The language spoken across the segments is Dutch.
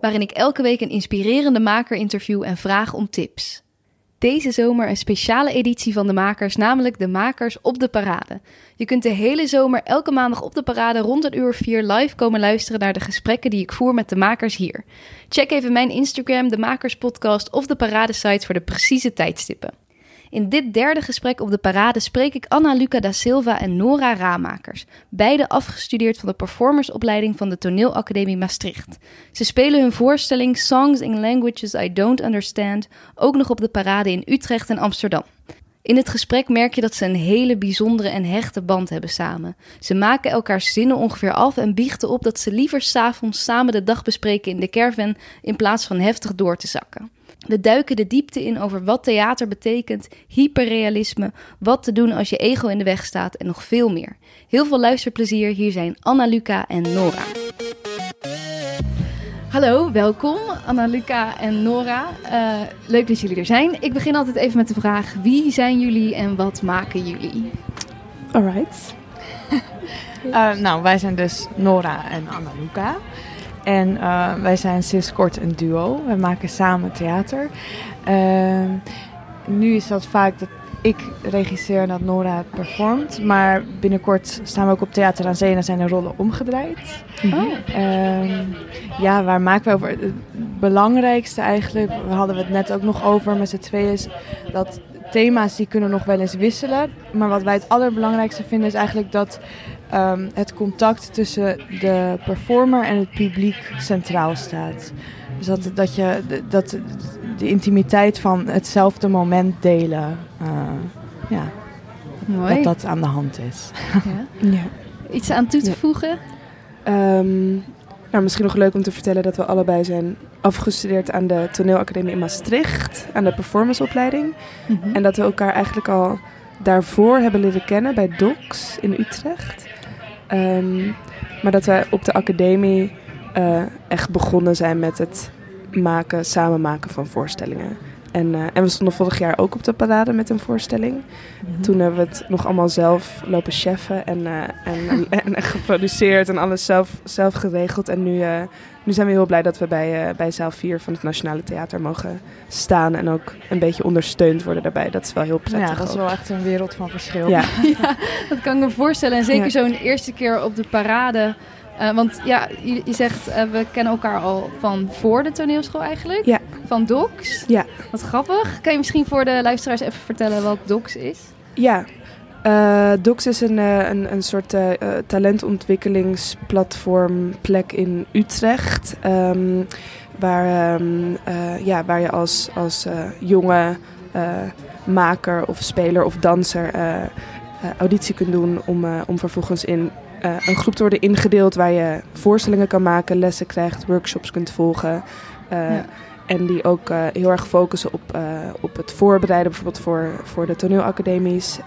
waarin ik elke week een inspirerende maker interview en vraag om tips. Deze zomer een speciale editie van de makers, namelijk de makers op de parade. Je kunt de hele zomer elke maandag op de parade rond een uur vier live komen luisteren naar de gesprekken die ik voer met de makers hier. Check even mijn Instagram, de Makers Podcast of de parade sites voor de precieze tijdstippen. In dit derde gesprek op de parade spreek ik Anna Luca da Silva en Nora Raamakers, beide afgestudeerd van de performersopleiding van de Toneelacademie Maastricht. Ze spelen hun voorstelling Songs in Languages I Don't Understand ook nog op de parade in Utrecht en Amsterdam. In het gesprek merk je dat ze een hele bijzondere en hechte band hebben samen. Ze maken elkaars zinnen ongeveer af en biechten op dat ze liever s'avonds samen de dag bespreken in de caravan in plaats van heftig door te zakken. We duiken de diepte in over wat theater betekent, hyperrealisme, wat te doen als je ego in de weg staat en nog veel meer. Heel veel luisterplezier. Hier zijn Anna Luca en Nora. Hallo, welkom Anna Luca en Nora. Uh, leuk dat jullie er zijn. Ik begin altijd even met de vraag: wie zijn jullie en wat maken jullie? Alright. uh, nou, wij zijn dus Nora en Anna Luca. En uh, wij zijn sinds kort een duo. We maken samen theater. Uh, nu is dat vaak dat ik regisseer en dat Nora het performt. Maar binnenkort staan we ook op Theater aan Zee en dan zijn de rollen omgedraaid. Oh. Uh, ja, waar maken we over? Het belangrijkste eigenlijk, we hadden het net ook nog over met z'n tweeën, is dat thema's die kunnen nog wel eens wisselen. Maar wat wij het allerbelangrijkste vinden is eigenlijk dat um, het contact tussen de performer en het publiek centraal staat. Dus dat, dat, je, dat de intimiteit van hetzelfde moment delen, uh, ja, Mooi. dat dat aan de hand is. Ja. Ja. Iets aan toe te Ja. voegen? Ehm, nou, misschien nog leuk om te vertellen dat we allebei zijn afgestudeerd aan de toneelacademie in Maastricht, aan de performanceopleiding. Mhm. En dat we elkaar eigenlijk al daarvoor hebben leren kennen bij DOCS in Utrecht. Ehm, maar dat wij op de academie eh, echt begonnen zijn met het maken, samen maken van voorstellingen. En, eh, en we stonden vorig jaar ook op de parade met een voorstelling. Mhm. Toen hebben we het nog allemaal zelf lopen cheffen en, eh, en, en, en geproduceerd en alles zelf, zelf geregeld. En nu, eh, nu zijn we heel blij dat we bij, bij zaal 4 van het Nationale Theater mogen staan. En ook een beetje ondersteund worden daarbij. Dat is wel heel prettig. Ja, dat is ook. wel echt een wereld van verschil. Ja, Ja, dat kan ik me voorstellen. En zeker Ja. zo'n eerste keer op de parade. Want ja, je, je zegt, we kennen elkaar al van voor de toneelschool eigenlijk. Ja. Van DOCS. Ja. Wat grappig. Kan je misschien voor de luisteraars even vertellen wat DOCS is? ja. Eh, Docs is een, eh, een, een soort eh, eh, talentontwikkelingsplatform plek in Utrecht. ehm, waar, ehm, eh, ja, waar je als, als jonge maker of speler of danser auditie kunt doen om, om vervolgens in een groep te worden ingedeeld waar je voorstellingen kan maken, lessen krijgt, workshops kunt volgen. Ja. En die ook eh, heel erg focussen op, eh, op het voorbereiden, bijvoorbeeld voor, voor de toneelacademies.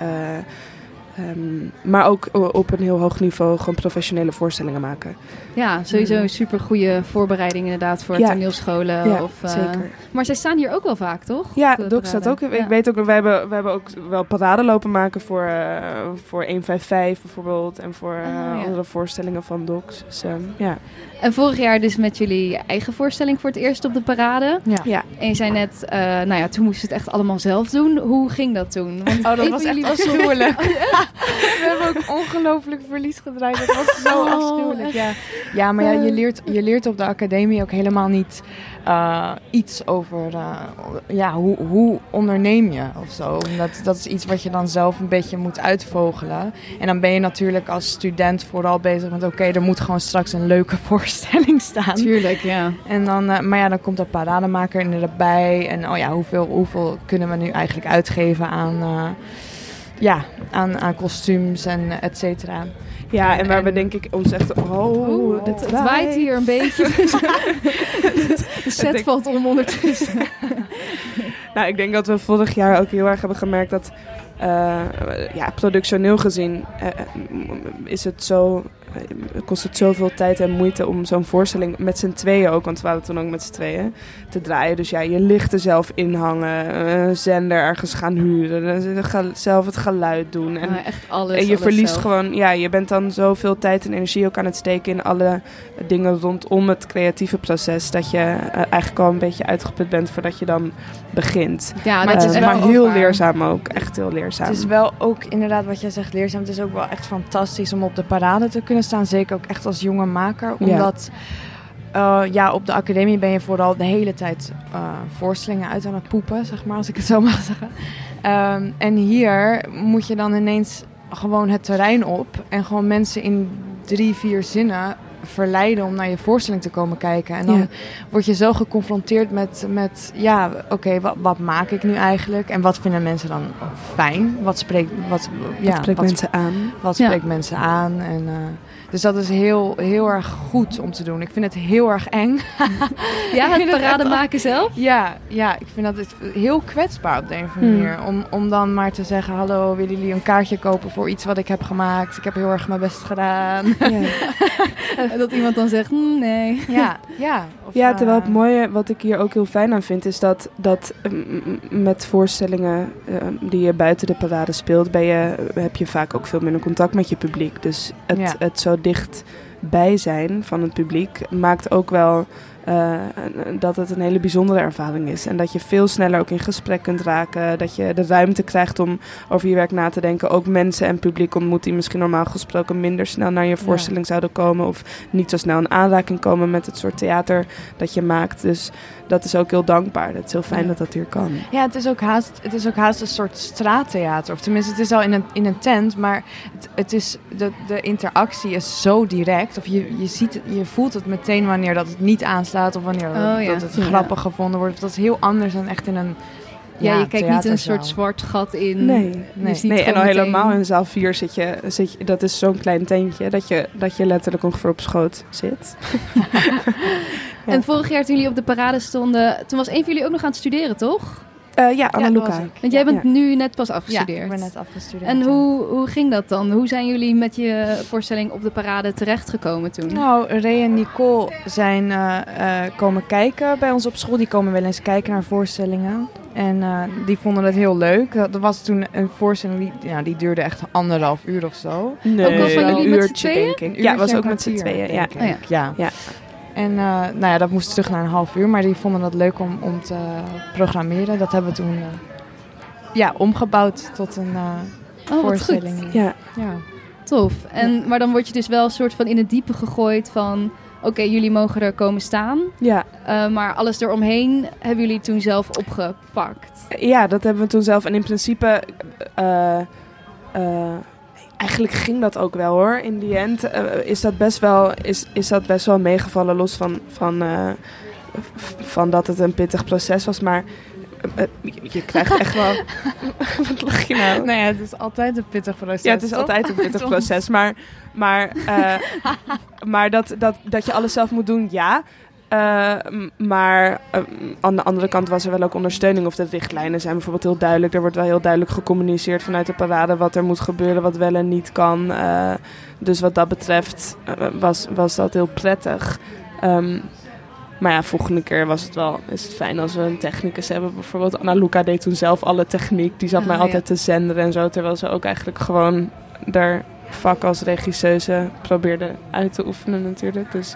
Eh, ehm, maar ook op een heel hoog niveau gewoon professionele voorstellingen maken. Ja, sowieso een super goede voorbereiding inderdaad voor Ja. toneelscholen. ja, of, eh, zeker. Maar zij staan hier ook wel vaak, toch? Ja, Op de Doc staat ook. Ik Ja. weet ook, we hebben, we hebben ook wel parade lopen maken voor, eh voor 155 bijvoorbeeld. En voor eh, Ah, ja. andere voorstellingen van Docs. Dus ehm, ja. En vorig jaar dus met jullie eigen voorstelling voor het eerst op de parade. Ja. ja. En je zei net, eh, nou ja, toen moesten we het echt allemaal zelf doen. Hoe ging dat toen? Want Oh, dat was echt jullie- afschuwelijk. We hebben ook ongelooflijk verlies gedraaid. Dat was zo Oh, afschuwelijk. Ja. ja, maar ja, je, leert, je leert op de academie ook helemaal niet eh, iets over eh, ja, hoe, hoe onderneem je of zo. Dat, dat is iets wat je dan zelf een beetje moet uitvogelen. En dan ben je natuurlijk als student vooral bezig met... oké, er moet gewoon straks een leuke voorstelling staan. Tuurlijk, ja. En dan, eh, maar ja, dan komt er parademaker erbij. En oh ja, hoeveel, hoeveel kunnen we nu eigenlijk uitgeven aan, eh, ja, aan, aan kostuums en et cetera. Ja, en waar En- we denk ik ons echt... Oh, dit het waait hier een beetje. De set denk- valt om ondertussen. Nou, ik denk dat we vorig jaar ook heel erg hebben gemerkt dat, uh, ja, productioneel gezien, uh, is het zo kost het zoveel tijd en moeite om zo'n voorstelling met z'n tweeën ook, want we waren toen ook met z'n tweeën, te draaien. Dus ja, je lichten zelf inhangen, een zender ergens gaan huren, zelf het geluid doen. En, echt alles. En je alles verliest zelf. gewoon, ja, je bent dan zoveel tijd en energie ook aan het steken in alle dingen rondom het creatieve proces, dat je uh, eigenlijk al een beetje uitgeput bent voordat je dan begint. Ja, maar het is maar heel leerzaam ook, echt heel leerzaam. Het is wel ook inderdaad wat jij zegt leerzaam. Het is ook wel echt fantastisch om op de parade te kunnen staan. Zeker ook echt als jonge maker. Ja. Omdat uh, ja, op de academie ben je vooral de hele tijd uh, voorstellingen uit aan het poepen, zeg maar, als ik het zo mag zeggen. Um, en hier moet je dan ineens gewoon het terrein op en gewoon mensen in drie, vier zinnen verleiden om naar je voorstelling te komen kijken. En dan Ja. word je zo geconfronteerd met, met ja, oké, wat, wat maak ik nu eigenlijk? En wat vinden mensen dan fijn? Wat spreekt, wat, ja, spreekt wat, mensen aan. wat Ja. spreekt mensen aan? En, uh, dus dat is heel, heel erg goed om te doen. Ik vind het heel erg eng. Ja, het parade maken zelf? Ja, ja, ik vind dat het heel kwetsbaar op de een of andere Hmm. manier. Om, om dan maar te zeggen, hallo, willen jullie een kaartje kopen voor iets wat ik heb gemaakt? Ik heb heel erg mijn best gedaan. Ja. En dat iemand dan zegt, "Mm, nee. ja, ja. Of, Ja, terwijl eh, het mooie wat ik hier ook heel fijn aan vind, is dat, dat mm, met voorstellingen eh, die je buiten de parade speelt, ben je, heb je vaak ook veel minder contact met je publiek. Dus het, Ja. het zo dicht bij zijn van het publiek maakt ook wel eh, dat het een hele bijzondere ervaring is. En dat je veel sneller ook in gesprek kunt raken. Dat je de ruimte krijgt om over je werk na te denken. Ook mensen en publiek ontmoet die misschien normaal gesproken minder snel naar je voorstelling zouden komen. Of niet zo snel in aanraking komen met het soort theater dat je maakt. Dus dat is ook heel dankbaar. Het is heel fijn Ja. dat dat hier kan. Ja, het is, ook haast, het is ook haast een soort straattheater. Of tenminste, het is al in een, in een tent, maar het, het is, de, de interactie is zo direct. Of je, je, ziet, het- je voelt het meteen wanneer dat het niet aanslaat of wanneer dat, Oh, ja. dat het Ja. grappig gevonden wordt. Dat is heel anders dan echt in een Ja, je kijkt niet een soort zwart gat in. Nee. Je Nee. Nee, en al meteen- helemaal in zaal 4 zit je, zit je dat is zo'n klein tentje dat je, dat je letterlijk ongeveer op schoot zit. Ja. En vorig jaar toen jullie op de parade stonden, toen was een van jullie ook nog aan het studeren, toch? Eh, ja, Anna Luca. was. Want jij Ja. bent nu net pas Ja, afgestudeerd. ik ben net afgestudeerd. En ja. hoe, hoe ging dat dan? Hoe zijn jullie met je voorstelling op de parade terechtgekomen toen? Nou, Ray en Nicole zijn eh, eh, komen kijken bij ons op school. Die komen wel eens kijken naar voorstellingen. En eh, die vonden het heel leuk. Dat er was toen een voorstelling die, ja, die duurde echt anderhalf uur of zo. Nee, Ook wel van jullie uurtje, denk ik. Ja, was ook met z'n tweeën. Ja. Oh ja. Ja. En eh, nou ja, dat moest terug naar een half uur. Maar die vonden dat leuk om, om te programmeren. Dat hebben we toen eh, ja, omgebouwd tot een eh, Oh, wat voorstelling. goed. Ja. Ja. Tof. En, Maar dan word je dus wel een soort van in het diepe gegooid van... Oké, jullie mogen er komen staan. Ja. maar alles eromheen hebben jullie toen zelf opgepakt. ja, dat hebben we toen zelf. En in principe, eigenlijk ging dat ook wel hoor. In die end eh, is, dat best wel, is, is dat best wel meegevallen, los van, van, eh, van dat het een pittig proces was. Maar eh, je, je krijgt echt wel... Wat lach je nou? Nou ja, het is altijd een pittig proces. Ja, het is toch? altijd een pittig proces. Maar, maar, maar dat, dat, dat je alles zelf moet doen, ja. Eh, m- maar eh, aan de andere kant was er wel ook ondersteuning. Of de richtlijnen zijn bijvoorbeeld heel duidelijk. Er wordt wel heel duidelijk gecommuniceerd vanuit de parade wat er moet gebeuren, wat wel en niet kan. Eh, dus wat dat betreft eh, was, was dat heel prettig. Ehm, maar ja, volgende keer was het wel, is het fijn als we een technicus hebben. Bijvoorbeeld Anna Luca deed toen zelf alle techniek. Die zat Ah, mij ja. altijd te zenderen en zo. Terwijl ze ook eigenlijk gewoon daar vak als regisseuse probeerde uit te oefenen natuurlijk. Dus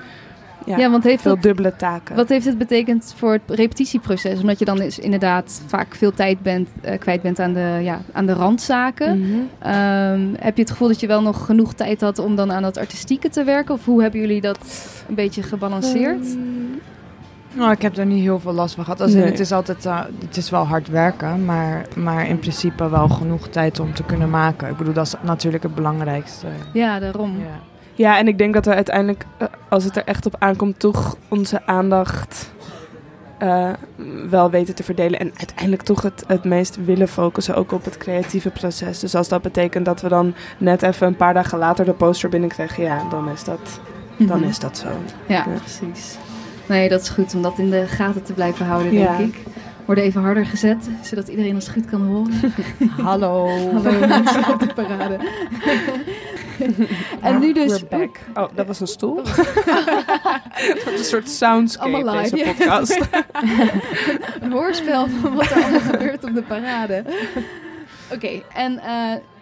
ja, Ja, want heeft veel dat, dubbele taken. wat heeft het betekend voor het repetitieproces? Omdat je dan dus inderdaad vaak veel tijd bent, eh, kwijt bent aan de, ja, aan de randzaken. Mhm. Ehm, heb je het gevoel dat je wel nog genoeg tijd had om dan aan dat artistieke te werken? Of hoe hebben jullie dat een beetje gebalanceerd? Ehm, Nou, ik heb er niet heel veel last van gehad. Als Nee. het is altijd, eh, het is wel hard werken, maar, maar in principe wel genoeg tijd om te kunnen maken. Ik bedoel, dat is natuurlijk het belangrijkste. Ja, daarom. Ja. Ja, en ik denk dat we uiteindelijk, eh, als het er echt op aankomt, toch onze aandacht eh, wel weten te verdelen. En uiteindelijk toch het, het meest willen focussen ook op het creatieve proces. Dus als dat betekent dat we dan net even een paar dagen later de poster binnenkrijgen, ja, dan is dat, dan Mhm. is dat zo. Ja, Ja. precies. Nee, dat is goed om dat in de gaten te blijven houden, denk Ja. ik. Worden even harder gezet, zodat iedereen ons goed kan horen. Hallo. Hallo mensen op de parade. en nu dus... We're back. Oh, dat was een stoel. dat was een soort soundscape, Allemaal live, deze podcast. een hoorspel van wat er allemaal gebeurt op de parade. Oké, en eh,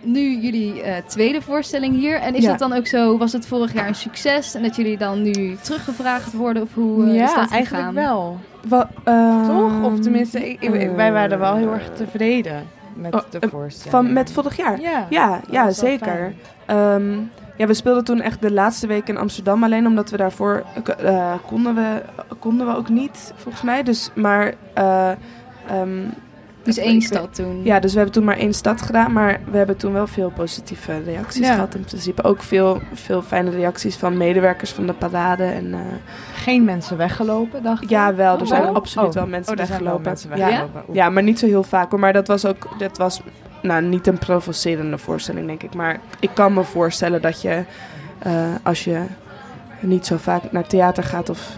nu jullie eh, tweede voorstelling hier. En is Ja. dat dan ook zo, was het vorig jaar een succes? En dat jullie dan nu teruggevraagd worden? Of hoe eh, ja, is dat eigenlijk gegaan? wel. Wa- ehm, Toch? Of tenminste, ik, ik- wij waren wel heel erg tevreden met Oh, de voorstelling. Van, met vorig jaar? Ja, Ja, ja zeker. Ehm, ja, we speelden toen echt de laatste week in Amsterdam alleen omdat we daarvoor eh, konden, we, konden we ook niet, volgens mij. Dus, maar, eh, ehm, Dus één stad toen. Ja, dus we hebben toen maar één stad gedaan, maar we hebben toen wel veel positieve reacties Ja. gehad in principe. Ook veel, veel fijne reacties van medewerkers van de parade. En, eh, Geen mensen weggelopen, dacht ik. ja, wel, er Oh, zijn absoluut Oh. wel mensen Oh, wel mensen Ja. weggelopen. Ja, maar niet zo heel vaak hoor. Maar dat was ook, dat was nou, niet een provocerende voorstelling, denk ik. Maar ik kan me voorstellen dat je, eh, als je niet zo vaak naar theater gaat of...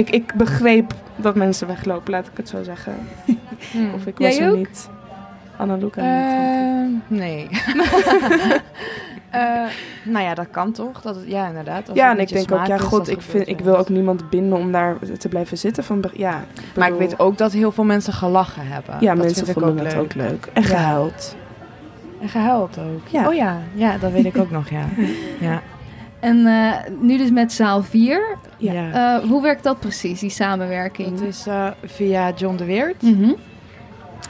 Ik, ik begreep dat mensen weglopen, laat ik het zo zeggen. Hmm. Of ik Jij was er ook? niet. Anna-Luca niet. Eh, nee. Eh, nou ja, dat kan toch? Dat ja, inderdaad. Als Ja, en ik denk ook, ja, god, ik, vind, ik wil ook niemand binden om daar te blijven zitten. Van, ja, Maar ik weet ook dat heel veel mensen gelachen hebben. Ja, dat mensen vonden ook het leuk. ook leuk. En Ja. gehuild. En gehuild ook. Ja. Oh ja, ja, dat weet ik ook nog, ja. ja. En eh, nu dus met zaal 4. Ja. Eh, hoe werkt dat precies, die samenwerking? Dat is eh, via John de Weert Mhm.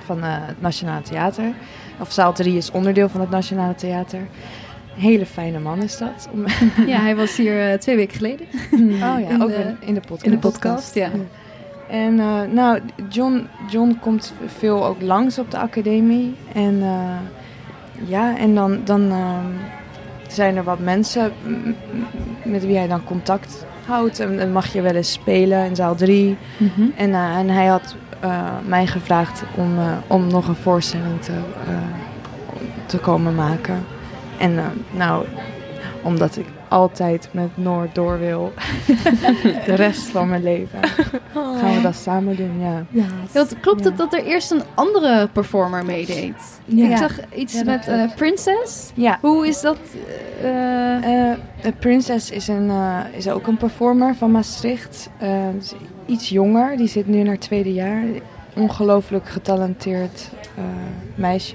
van het Nationale Theater. Of zaal 3 is onderdeel van het Nationale Theater. Hele fijne man is dat. Ja, hij was hier twee weken geleden Oh ja, In ook de- in, de podcast. in de podcast. Ja. En eh, nou, John, John komt veel ook langs op de academie. En ja, en dan, dan ehm, zijn er wat mensen met wie hij dan contact houdt. En dan mag je wel eens spelen in zaal 3. Mhm. En, eh, en hij had eh, mij gevraagd om, eh, om nog een voorstelling te, te komen maken. En nou, omdat ik altijd met Noord door wil, de rest van mijn leven, gaan we dat samen doen, ja. Ja, want klopt het Ja. dat er eerst een andere performer meedeed? Ja. Ik zag iets met eh, klopt. Princess. Ja, Hoe is dat? eh, eh, de Princess is, een, eh, is ook een performer van Maastricht. Eh, iets jonger, die zit nu in haar tweede jaar. Ongelooflijk getalenteerd eh, meisje.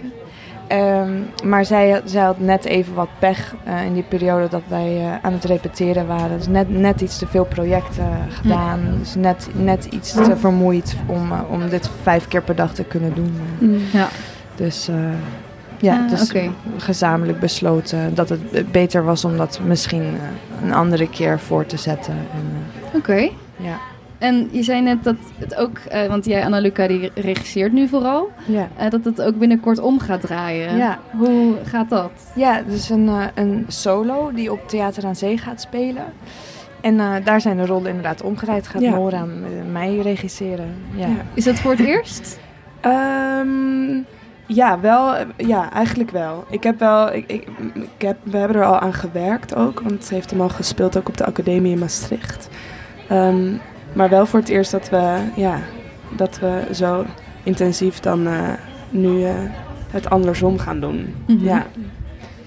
Ehm, maar zij, zij had net even wat pech eh, in die periode dat wij eh, aan het repeteren waren. Dus net, net iets te veel projecten gedaan. Dus net, net iets te vermoeid om, eh, om dit vijf keer per dag te kunnen doen. Mm. ja. Dus eh, ja, Ah, dus gezamenlijk besloten dat het beter was om dat misschien eh, een andere keer voor te zetten. En, Oké. eh, ja. En je zei net dat het ook, eh, want jij Anna-Luca die regisseert nu vooral, Ja. eh, dat het ook binnenkort om gaat draaien. Ja. Hoe gaat dat? ja, dus een, eh, een solo die op Theater aan Zee gaat spelen. En eh, daar zijn de rollen inderdaad omgedraaid. Gaat Ja. Nora mij regisseren. Ja. Ja. Is dat voor het eerst? Ehm, ja, wel. Ja, eigenlijk wel. Ik heb wel. Ik, ik, ik heb, we hebben er al aan gewerkt ook, want ze heeft hem al gespeeld ook op de academie in Maastricht. Ehm, maar wel voor het eerst dat we, ja, dat we zo intensief dan eh, nu eh, het andersom gaan doen. Mhm. Ja.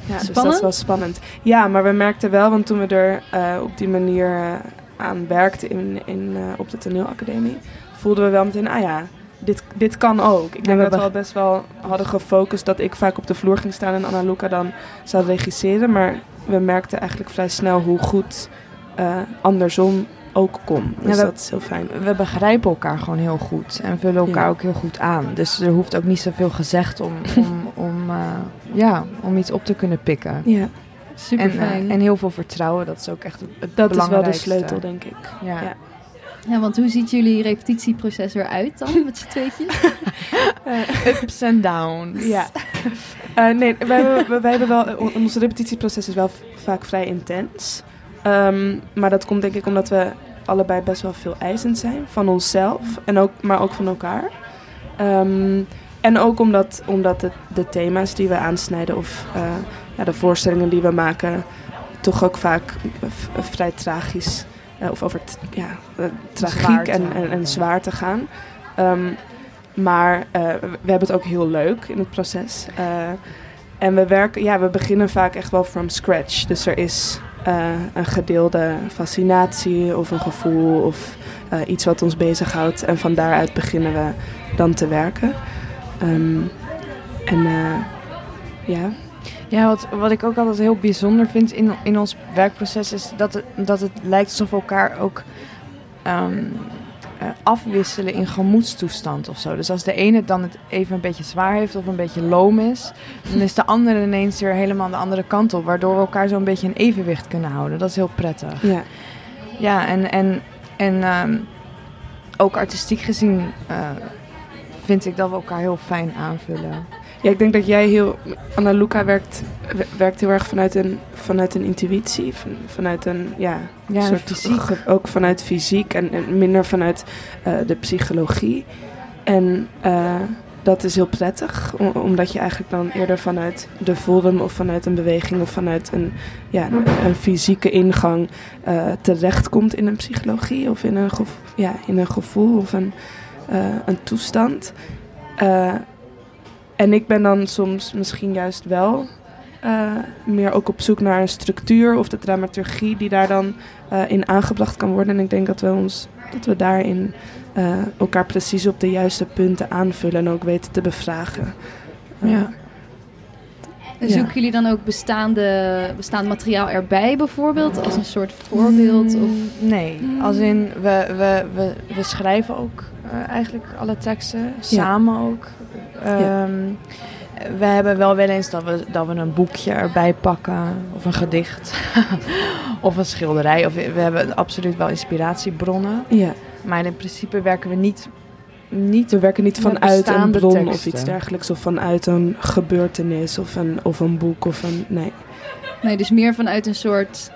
Ja, dus dat is wel spannend. Ja, maar we merkten wel, want toen we er eh, op die manier aan werkten in, in, op de toneelacademie, voelden we wel meteen, ah ja, dit, dit kan ook. Ik denk we dat we al best wel hadden gefocust dat ik vaak op de vloer ging staan en Anna Luca dan zou regisseren. Maar we merkten eigenlijk vrij snel hoe goed andersom ook kon. Dus we- dat is heel fijn. We begrijpen elkaar gewoon heel goed en vullen elkaar Ja. ook heel goed aan. Dus er hoeft ook niet zoveel gezegd om, om, om, eh, ja, om iets op te kunnen pikken. Ja, Super En, eh, fijn. en heel veel vertrouwen, dat is ook echt het, het dat is wel de sleutel, denk ik. Ja. Ja. ja, want hoe ziet jullie repetitieproces eruit dan met z'n tweetjes? Ups en downs. Ja. Eh, nee, wij hebben, wij- wij hebben wel, on- ons repetitieproces is wel vaak vrij intens. Ehm, maar dat komt denk ik omdat we allebei best wel veel eisend zijn van onszelf, en ook, maar ook van elkaar. Ehm, en ook omdat, omdat de thema's die we aansnijden of eh, ja, de voorstellingen die we maken, toch ook vaak v- vrij tragisch eh, of over ja, eh, tragiek Zwaarte. en, en, en zwaarte gaan. Ehm, maar eh, we hebben het ook heel leuk in het proces. Eh, en we werken, ja, we beginnen vaak echt wel from scratch. Dus er is eh, een gedeelde fascinatie of een gevoel of eh, iets wat ons bezighoudt. En van daaruit beginnen we dan te werken. Ehm, en eh, ja, Ja, wat, wat ik ook altijd heel bijzonder vind in, in ons werkproces is dat het, dat het lijkt alsof we elkaar ook ehm, eh, afwisselen in gemoedstoestand of zo. Dus als de ene dan het even een beetje zwaar heeft of een beetje loom is, dan is de andere ineens weer helemaal de andere kant op, waardoor we elkaar zo'n beetje in evenwicht kunnen houden. Dat is heel prettig. ja. Ja, en, en, en ehm, ook artistiek gezien eh, vind ik dat we elkaar heel fijn aanvullen. Ja, ik denk dat jij heel. Anna Luca werkt, werkt heel erg vanuit een, vanuit een intuïtie. van- vanuit een. Ja, Ja, soort fysiek. ook vanuit fysiek en, en minder vanuit eh, de psychologie. En eh, dat is heel prettig, omdat je eigenlijk dan eerder vanuit de vorm of vanuit een beweging of vanuit een, ja, een, een fysieke ingang eh, terechtkomt in een psychologie of in een, ja, in een gevoel of een, eh, een toestand. En ik ben dan soms misschien juist wel eh, meer ook op zoek naar een structuur of de dramaturgie die daar dan eh, in aangebracht kan worden. En ik denk dat we ons dat we daarin eh, elkaar precies op de juiste punten aanvullen en ook weten te bevragen. Ja. En zoeken jullie dan ook bestaande, bestaand materiaal erbij bijvoorbeeld als een soort voorbeeld? Of... Mm, Nee, als in we, we, we, we schrijven ook eh, eigenlijk alle teksten, samen ook. Ehm, We hebben wel wel eens dat we, dat we een boekje erbij pakken, of een gedicht, of een schilderij. Of we we hebben absoluut wel inspiratiebronnen. ja. Maar in principe werken we niet, niet We werken niet vanuit een bron of iets dergelijks. Of vanuit een gebeurtenis of een, of een boek. Of een, nee. Nee, dus meer vanuit een soort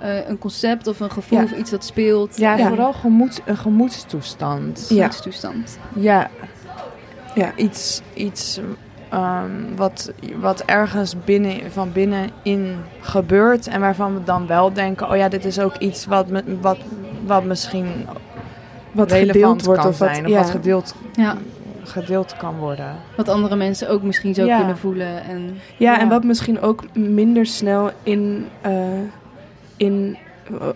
eh, een concept of een gevoel Ja. of iets dat speelt. Ja, Ja. vooral gemoed, een gemoedstoestand. Ja. toestand. Ja, Ja. iets, iets ehm, wat, wat ergens binnen, van binnenin gebeurt en waarvan we dan wel denken, oh ja, dit is ook iets wat, me, wat, wat misschien Wat relevant gedeeld wordt kan of wat, zijn, of ja. wat gedeeld, Ja, gedeeld kan worden. wat andere mensen ook misschien zo Ja. kunnen voelen. En Ja, Ja. en wat misschien ook minder snel in, eh, in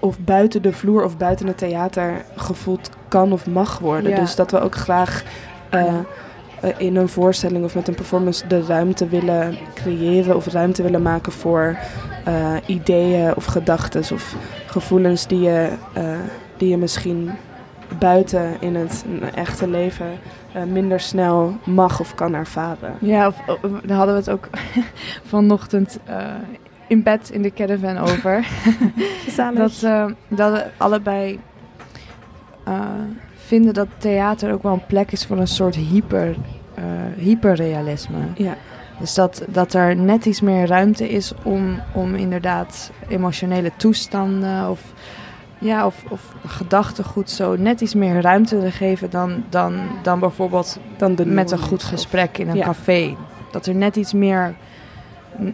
of buiten de vloer of buiten het theater gevoeld kan of mag worden. Ja. Dus dat we ook graag eh, eh, in een voorstelling of met een performance de ruimte willen creëren of ruimte willen maken voor eh, ideeën of gedachten of gevoelens die je, eh, die je misschien buiten in het echte leven eh, minder snel mag of kan ervaren. Ja, of, of- daar hadden we het ook vanochtend eh, in bed in de caravan over. Dat, eh, dat we allebei vinden dat theater ook wel een plek is voor een soort hyper, hyperrealisme. Ja. Dus dat, dat er net iets meer ruimte is om, om inderdaad emotionele toestanden of, ja, of, of gedachtegoed zo net iets meer ruimte te geven dan, dan, dan bijvoorbeeld dan de met een goed gesprek in een Ja. café. Dat er net iets meer,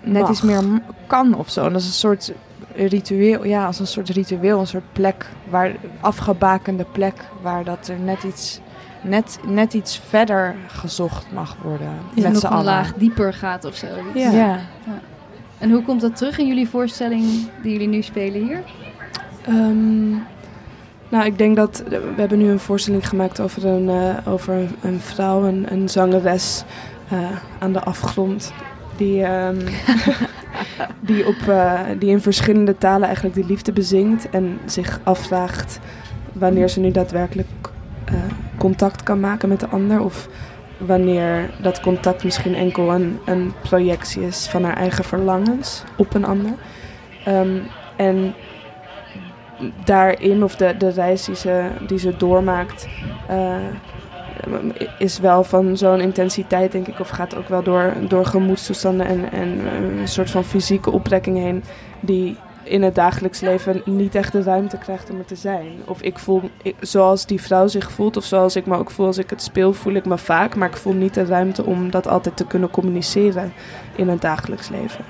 net Mag. iets meer kan of zo. En dat is een soort ritueel, ja, als een soort ritueel, een soort plek waar afgebakende plek waar dat er net iets, net, net iets verder gezocht mag worden. ja, met nog een allen. laag dieper gaat of zo. Ja. Ja. En hoe komt dat terug in jullie voorstelling die jullie nu spelen hier? Ehm, nou, ik denk dat we hebben nu een voorstelling gemaakt over een, eh, over een, vrouw, een, een zangeres eh, aan de afgrond. Die, ehm, die, op, eh, die in verschillende talen eigenlijk de liefde bezingt en zich afvraagt wanneer ze nu daadwerkelijk eh, contact kan maken met de ander. Of wanneer dat contact misschien enkel een, een projectie is van haar eigen verlangens op een ander. Ehm, en daarin, of de, de reis die ze, die ze doormaakt, eh, is wel van zo'n intensiteit, denk ik, of gaat ook wel door, door gemoedstoestanden en, en eh, een soort van fysieke optrekking heen, die in het dagelijks leven niet echt de ruimte krijgt om er te zijn. Of ik voel, ik- zoals die vrouw zich voelt, of zoals ik me ook voel als ik het speel, voel ik me vaak, maar ik voel niet de ruimte om dat altijd te kunnen communiceren in het dagelijks leven.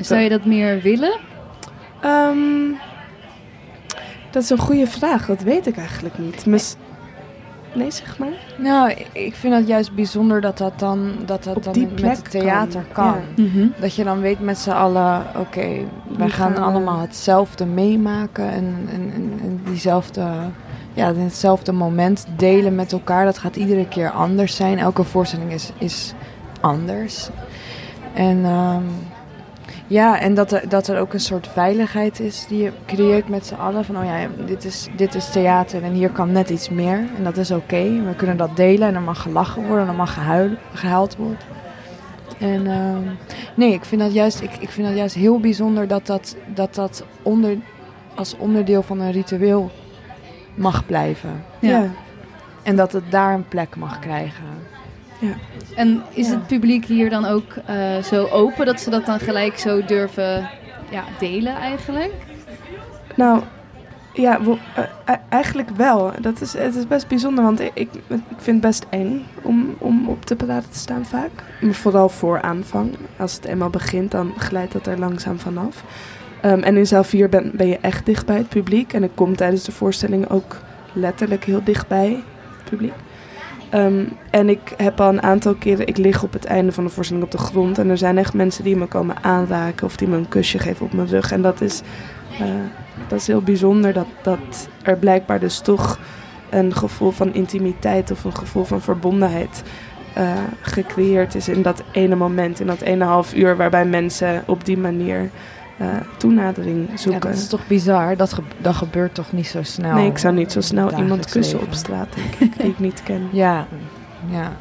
Zou je dat meer willen? Ehm, dat is een goede vraag. Dat weet ik eigenlijk niet. Mis- nee, zeg maar. Nou, ik- vind het juist bijzonder dat dat dan, dat dat Op dan met het theater kan. kan. Mhm. Dat je dan weet met z'n allen, oké, wij gaan allemaal hetzelfde meemaken en, en, en, en diezelfde, ja, hetzelfde moment delen met elkaar. Dat gaat iedere keer anders zijn. Elke voorstelling is, is anders. En ehm, ja, en dat er, dat er ook een soort veiligheid is die je creëert met z'n allen. Van, oh ja, dit is, dit is theater en hier kan net iets meer. En dat is oké. We kunnen dat delen en er mag gelachen worden en er mag gehuil, gehuild worden. En ehm, nee, ik vind, dat juist, ik, ik vind dat juist heel bijzonder dat dat, dat, dat onder, als onderdeel van een ritueel mag blijven. Ja. En dat het daar een plek mag krijgen. En is Ja. het publiek hier dan ook eh, zo open dat ze dat dan gelijk zo durven ja, delen eigenlijk? Nou, ja, eh, e- eigenlijk wel. Dat is, het is best bijzonder, want ik, ik, ik vind het best eng om, om op de parade te staan vaak. Maar vooral voor aanvang. Als het eenmaal begint, dan glijdt dat er langzaam vanaf. Ehm, en in zaal 4 ben, ben je echt dicht bij het publiek. En ik kom tijdens de voorstelling ook letterlijk heel dicht bij het publiek. Ehm, en ik heb al een aantal keren, ik lig op het einde van de voorstelling op de grond. En er zijn echt mensen die me komen aanraken of die me een kusje geven op mijn rug. En dat is, eh, dat is heel bijzonder dat, dat er blijkbaar dus toch een gevoel van intimiteit of een gevoel van verbondenheid eh, gecreëerd is in dat ene moment, in dat ene half uur, waarbij mensen op die manier eh, toenadering Ja, zoeken. dat is toch bizar? Dat, ge- dat gebeurt toch niet zo snel? nee, ik zou niet zo snel iemand kussen leven. op straat, denk ik, die ik niet ken. Ja, ja.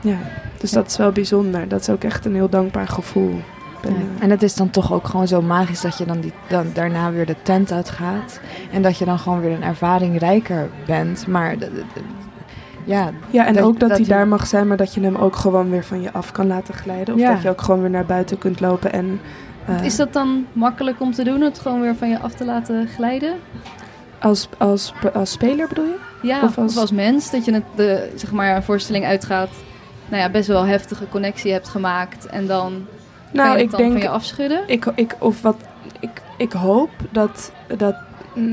Ja, dus dat is wel bijzonder. Dat is ook echt een heel dankbaar gevoel. Ja. eh, En het is dan toch ook gewoon zo magisch dat je dan, die, dan daarna weer de tent uitgaat. En dat je dan gewoon weer een ervaring rijker bent. Maar ja, Ja, en Dat- ook dat, dat hij hij- daar mag zijn, maar dat je hem ook gewoon weer van je af kan laten glijden. Of Ja. dat je ook gewoon weer naar buiten kunt lopen. En, eh, Is dat dan makkelijk om te doen, het gewoon weer van je af te laten glijden? als, als, als speler bedoel je? Ja, Of of als- mens, dat je het, de, zeg maar, een voorstelling uitgaat, nou ja, best wel heftige connectie hebt gemaakt en dan kan Nou, je het ik dan denk, van je afschudden? ik, ik, of wat, ik, ik hoop dat, dat,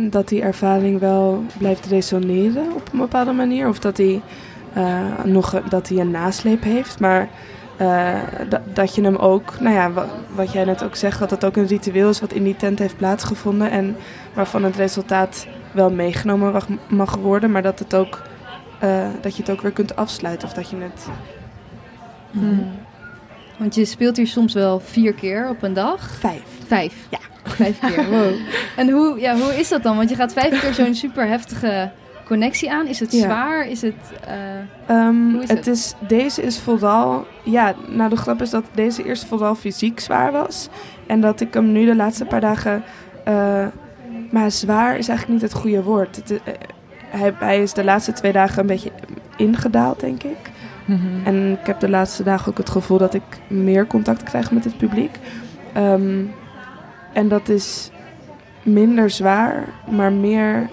dat die ervaring wel blijft resoneren op een bepaalde manier. Of dat hij eh, nog een- dat hij een nasleep heeft. Maar eh, da- dat je hem ook, nou ja, wat, wat jij net ook zegt, dat het ook een ritueel is wat in die tent heeft plaatsgevonden. En waarvan het resultaat wel meegenomen mag, mag worden, maar dat, het ook, eh, dat je het ook weer kunt afsluiten. Of dat je het. Hmm. Want je speelt hier soms wel vier keer op een dag. Vijf. Vijf. Ja. Vijf keer, wow. En hoe, ja, hoe is dat dan? Want je gaat vijf keer zo'n super heftige connectie aan. Is het Ja. zwaar? Is het... eh, Ehm, is het het? is, deze is vooral, ja, nou de grap is dat deze eerst vooral fysiek zwaar was. En dat ik hem nu de laatste paar dagen, eh, maar zwaar is eigenlijk niet het goede woord. Het, eh, hij, hij is de laatste twee dagen een beetje ingedaald, denk ik. Mhm. En ik heb de laatste dagen ook het gevoel dat ik meer contact krijg met het publiek. Ehm, en dat is minder zwaar, maar meer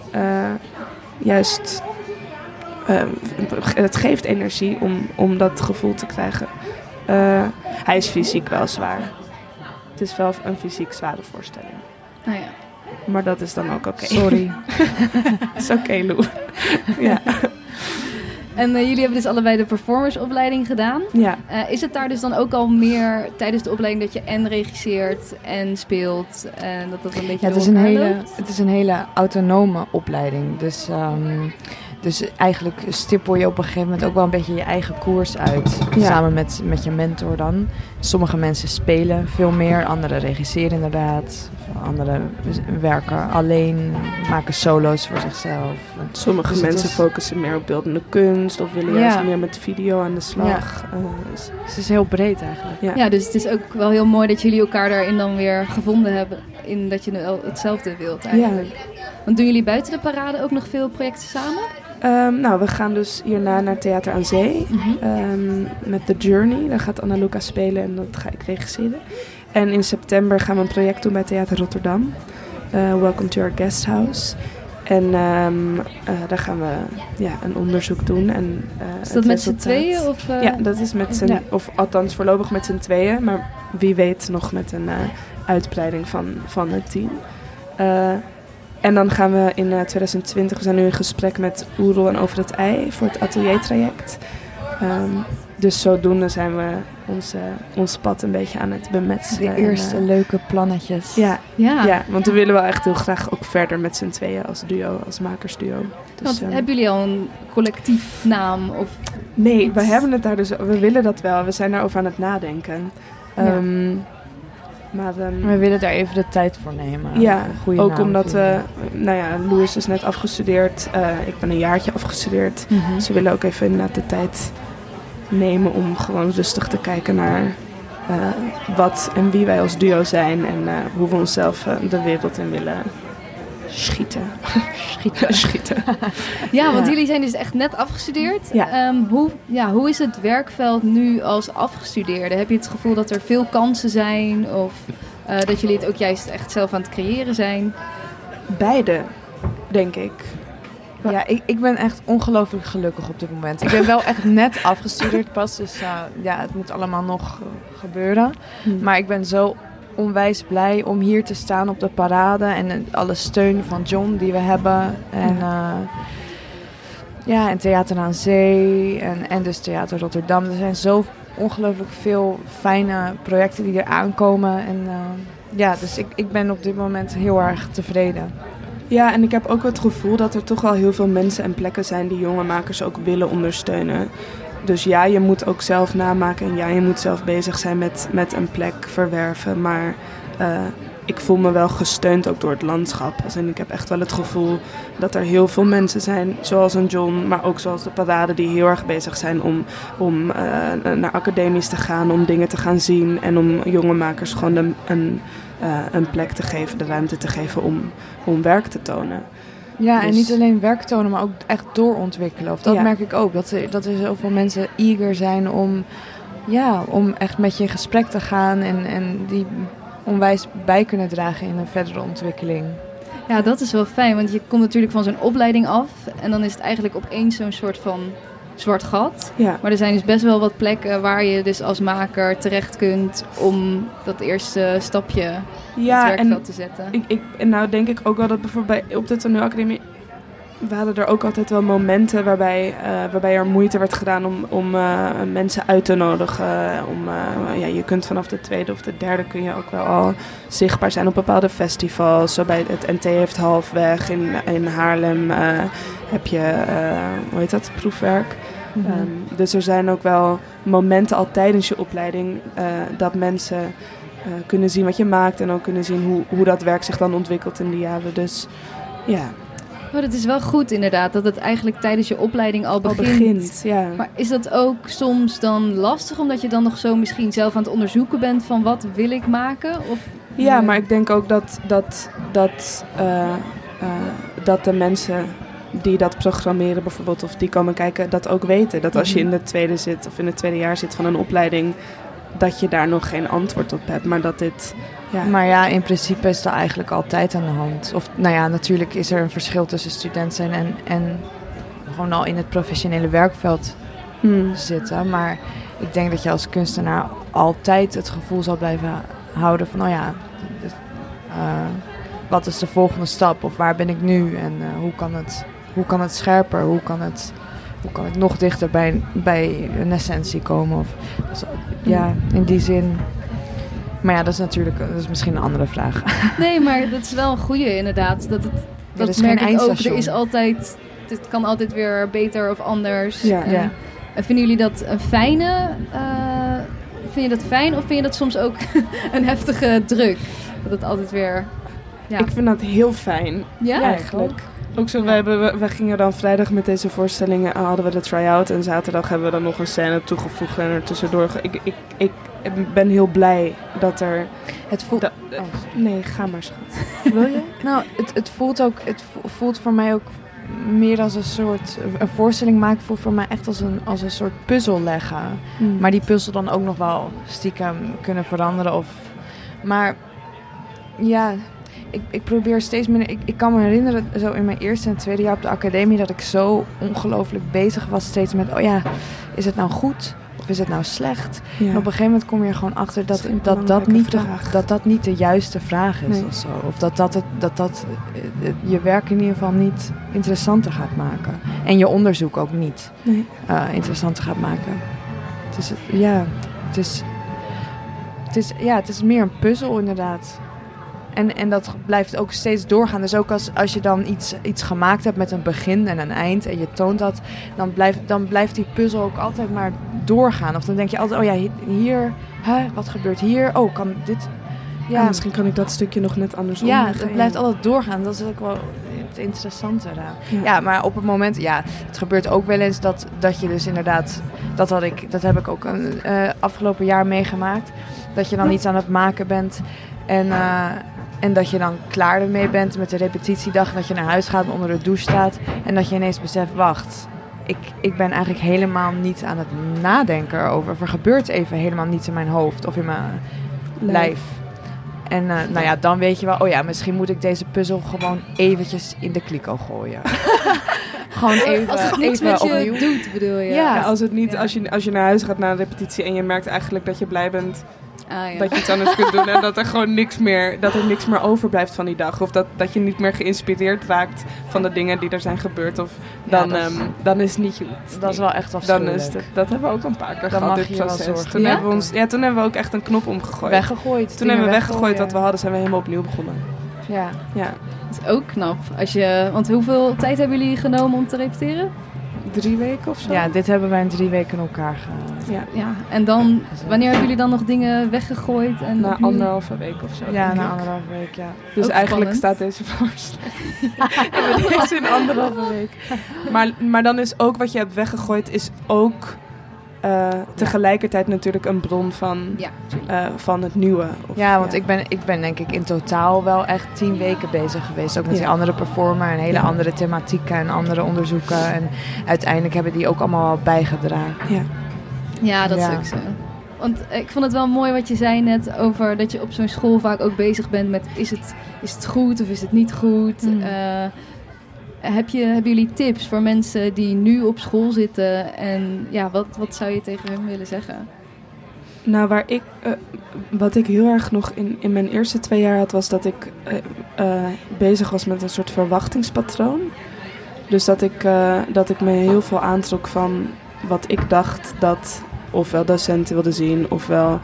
juist. eh, het geeft energie om, om dat gevoel te krijgen. Eh, hij is fysiek wel zwaar. Het is wel een fysiek zware voorstelling. nou ja. Maar dat is dan ook oké. Sorry. is oké, Lou. ja. En eh, jullie hebben dus allebei de performersopleiding gedaan. ja. Eh, is het daar dus dan ook al meer tijdens de opleiding dat je en regisseert en speelt en dat dat een beetje Ja, het, is een hele, loopt? het is een hele autonome opleiding. Dus, ehm, dus eigenlijk stippel je op een gegeven moment ook wel een beetje je eigen koers uit. Ja. Samen met, met je mentor dan. Sommige mensen spelen veel meer, anderen regisseren inderdaad. Anderen werken alleen, maken solo's voor zichzelf. Sommige Dus mensen is- focussen meer op beeldende kunst of willen Ja. juist meer met video aan de slag. Eh, dus- Dus het is heel breed eigenlijk. ja. Ja, dus het is ook wel heel mooi dat jullie elkaar daarin dan weer gevonden hebben. In dat je hetzelfde wilt eigenlijk. Want doen jullie buiten de parade ook nog veel projecten samen? Ehm, nou, we gaan dus hierna naar Theater aan Zee ehm, met The Journey. Daar gaat Anna Luca spelen en dat ga ik regisseren. En in september gaan we een project doen bij Theater Rotterdam. Eh, Welcome to our guest house. En ehm, eh, daar gaan we ja, een onderzoek doen. En, eh, Is dat met z'n tweeën? Of, Ja, dat is met z'n, Ja. of althans voorlopig met z'n tweeën, maar wie weet nog met een uitbreiding van, van het team. Eh, en dan gaan we in eh, 2020, we zijn nu in gesprek met Oerol en Over het Ei voor het ateliertraject. Ehm, dus zodoende zijn we ons, eh, ons pad een beetje aan het bemetselen. De en, eerste eh, leuke plannetjes. ja, Ja, ja, want we willen wel echt heel graag ook verder met z'n tweeën als duo, als makersduo. Dus, want ehm, hebben jullie al een collectief naam? Of... Nee, we hebben het daar dus, we willen dat wel. We zijn daarover aan het nadenken. Ja. Maar ehm, We willen daar even de tijd voor nemen. ja, ook omdat, eh nou ja, Louis is net afgestudeerd. eh, ik ben een jaartje afgestudeerd. Mhm. Dus we willen ook even inderdaad de tijd nemen om gewoon rustig te kijken naar eh, wat en wie wij als duo zijn. En eh, hoe we onszelf de wereld in willen schieten. Schieten. schieten. Ja, want Ja. jullie zijn dus echt net afgestudeerd. Ja. Ehm, hoe, ja, hoe is het werkveld nu als afgestudeerde? Heb je het gevoel dat er veel kansen zijn? Of eh, dat jullie het ook juist echt zelf aan het creëren zijn? Beide, denk ik. Ja, ik, ik ben echt ongelooflijk gelukkig op dit moment. Ik ben wel echt net afgestudeerd pas, dus eh, ja, het moet allemaal nog eh, gebeuren. Maar ik ben zo onwijs blij om hier te staan op de parade en eh, alle steun van John die we hebben. En ja, ja en Theater aan Zee en, en dus Theater Rotterdam. Er zijn zo ongelooflijk veel fijne projecten die er aankomen. En eh, ja, dus ik, ik ben op dit moment heel erg tevreden. Ja, en ik heb ook het gevoel dat er toch wel heel veel mensen en plekken zijn die jonge makers ook willen ondersteunen. Dus ja, je moet ook zelf namaken en ja, je moet zelf bezig zijn met, met een plek verwerven. Maar eh, ik voel me wel gesteund ook door het landschap. In, ik heb echt wel het gevoel dat er heel veel mensen zijn, zoals een John, maar ook zoals de parade, die heel erg bezig zijn om, om eh, naar academies te gaan, om dingen te gaan zien en om jonge makers gewoon een, een, eh, een plek te geven, de ruimte te geven om, om werk te tonen. Ja, en Dus- niet alleen werk tonen, maar ook echt doorontwikkelen. Of dat Ja. merk ik ook. Dat er, dat er zoveel mensen eager zijn om, ja, om echt met je in gesprek te gaan. En, en die onwijs bij kunnen dragen in een verdere ontwikkeling. Ja, dat is wel fijn, want je komt natuurlijk van zo'n opleiding af. En dan is het eigenlijk opeens zo'n soort van zwart gat. Ja, Maar er zijn dus best wel wat plekken waar je dus als maker terecht kunt om dat eerste stapje het ja werkveld en te zetten. ik, ik, en nou denk ik ook wel dat bijvoorbeeld bij, op de toneelacademie... We hadden er ook altijd wel momenten waarbij, eh, waarbij er moeite werd gedaan om, om eh, mensen uit te nodigen. Om, eh, ja, je kunt vanaf de tweede of de derde kun je ook wel al zichtbaar zijn op bepaalde festivals. Zo bij het NT heeft halfweg in, in Haarlem heb je, hoe heet dat, proefwerk. Ehm, dus er zijn ook wel momenten al tijdens je opleiding eh, dat mensen eh, kunnen zien wat je maakt en ook kunnen zien hoe, hoe dat werk zich dan ontwikkelt in die jaren. Dus ja, Maar het is wel goed inderdaad dat het eigenlijk tijdens je opleiding al al begint. Ja. Maar is dat ook soms dan lastig omdat je dan nog zo misschien zelf aan het onderzoeken bent van wat wil ik maken? Of, ja, Nee. maar ik denk ook dat, dat, dat, eh, eh, dat de mensen die dat programmeren bijvoorbeeld of die komen kijken, dat ook weten. Dat als je in de tweede zit of in het tweede jaar zit van een opleiding, dat je daar nog geen antwoord op hebt. Maar dat dit... Ja, Maar ja, in principe is dat eigenlijk altijd aan de hand. Of nou ja, natuurlijk is er een verschil tussen student zijn en, en gewoon al in het professionele werkveld Hmm. zitten. Maar ik denk dat je als kunstenaar altijd het gevoel zal blijven houden van, oh ja, eh, wat is de volgende stap? Of waar ben ik nu? En eh, hoe, kan het, hoe kan het scherper? Hoe kan het, hoe kan ik nog dichter bij, bij een essentie komen? Of, dus, ja, in die zin. Maar ja, dat is natuurlijk dat is misschien een andere vraag. Nee, maar dat is wel een goede inderdaad. Dat, het, dat is geen merk ik ook. Er is altijd, het kan altijd weer beter of anders. Ja. En, Ja. en vinden jullie dat een fijne? eh, vind je dat fijn of vind je dat soms ook een heftige druk? Dat het altijd weer. Ja, Ik vind dat heel fijn. ja? eigenlijk. Ook zo, we, hebben, gingen dan vrijdag met deze voorstellingen, eh, hadden we de try-out. En zaterdag hebben we dan nog een scène toegevoegd en er tussendoor. Ik, ik, ik ben heel blij dat er... Het voelt. dat- Oh, nee, ga maar schat. wil je? Nou, het, het voelt ook. Het vo- voelt voor mij ook meer als een soort. Een voorstelling maken voelt voor mij echt als een, als een soort puzzel leggen. Maar die puzzel dan ook nog wel stiekem kunnen veranderen. Of, maar ja, ik, ik probeer steeds minder. Ik, ik kan me herinneren, zo in mijn eerste en tweede jaar op de academie, dat ik zo ongelooflijk bezig was steeds met: oh ja, is het nou goed? Of is het nou slecht? Ja. En op een gegeven moment kom je er gewoon achter dat dat, dat, niet de, dat dat niet de juiste vraag is Nee. of zo. Of dat dat, het, dat, dat eh, je werk in ieder geval niet interessanter gaat maken. En je onderzoek ook niet Nee. eh, interessanter gaat maken. Het is, ja, het is, het is, ja, het is meer een puzzel inderdaad. En, en dat blijft ook steeds doorgaan. Dus ook als, als je dan iets, iets gemaakt hebt met een begin en een eind en je toont dat, dan blijft, dan blijft die puzzel ook altijd maar doorgaan. Of dan denk je altijd, oh ja, hi- hier, hè, wat gebeurt hier? Oh, kan dit... Ja, misschien kan ik dat stukje nog net andersom Ja, leggen. het blijft altijd doorgaan. Dat is ook wel het interessante eraan. Ja. Ja, maar op het moment, ja, het gebeurt ook wel eens dat, dat je dus inderdaad, dat had ik, dat heb ik ook een eh, afgelopen jaar meegemaakt, dat je dan iets aan het maken bent en, eh, en dat je dan klaar ermee bent met de repetitiedag, en dat je naar huis gaat en onder de douche staat en dat je ineens beseft, wacht, ik, ik ben eigenlijk helemaal niet aan het nadenken erover. Of er gebeurt even helemaal niets in mijn hoofd of in mijn lijf. En eh, nou ja, dan weet je wel, oh ja, misschien moet ik deze puzzel gewoon eventjes in de kliko gooien. gewoon even, Als het niks even met je opnieuw. doet, bedoel je? Ja. Ja, als, het niet, Ja. als, je, als je naar huis gaat na een repetitie en je merkt eigenlijk dat je blij bent Ah, ja. dat je iets anders kunt doen en dat er gewoon niks meer, dat er niks meer overblijft van die dag. Of dat, dat je niet meer geïnspireerd raakt van de dingen die er zijn gebeurd. Of dan, dat ehm, dan is het niet goed. Dat is wel echt dan afschuwelijk. is het, dat hebben we ook een paar keer Dan gehad, dit proces. Toen, Ja? hebben we ons, ja, toen hebben we ook echt een knop omgegooid. Weggegooid. Toen hebben we weggegooid wat we hadden, zijn we helemaal opnieuw begonnen. Ja. Ja, Dat is ook knap. Als je, want hoeveel tijd hebben jullie genomen om te repeteren? Drie weken of zo. ja, dit hebben wij in drie weken in elkaar ge... ja. Ja, en dan, wanneer hebben jullie dan nog dingen weggegooid? En Na anderhalve week of zo. Ja, na ik. anderhalve week, ja. Dus Ook eigenlijk spannend. staat deze voorstelling. Hebben we deze in anderhalve week. Maar, maar dan is ook wat je hebt weggegooid, is ook eh, tegelijkertijd natuurlijk een bron van, Ja, eh, van het nieuwe. Of- Ja, want Ik, ben, ik ben denk ik in totaal wel echt tien weken bezig geweest. Ook met die andere performer en hele Ja. andere thematieken en andere onderzoeken. En uiteindelijk hebben die ook allemaal wel bijgedragen. Ja. ja dat Ja. is ook zo. Want ik vond het wel mooi wat je zei net over dat je op zo'n school vaak ook bezig bent met is het, is het goed of is het niet goed. Mm. Eh, heb je, hebben jullie tips voor mensen die nu op school zitten en ja, wat, wat zou je tegen hen willen zeggen? Nou, waar ik, eh, wat ik heel erg nog in, in mijn eerste twee jaar had, was dat ik eh, eh, bezig was met een soort verwachtingspatroon. Dus dat ik, dat ik me heel veel aantrok van wat ik dacht dat ofwel docenten wilden zien, ofwel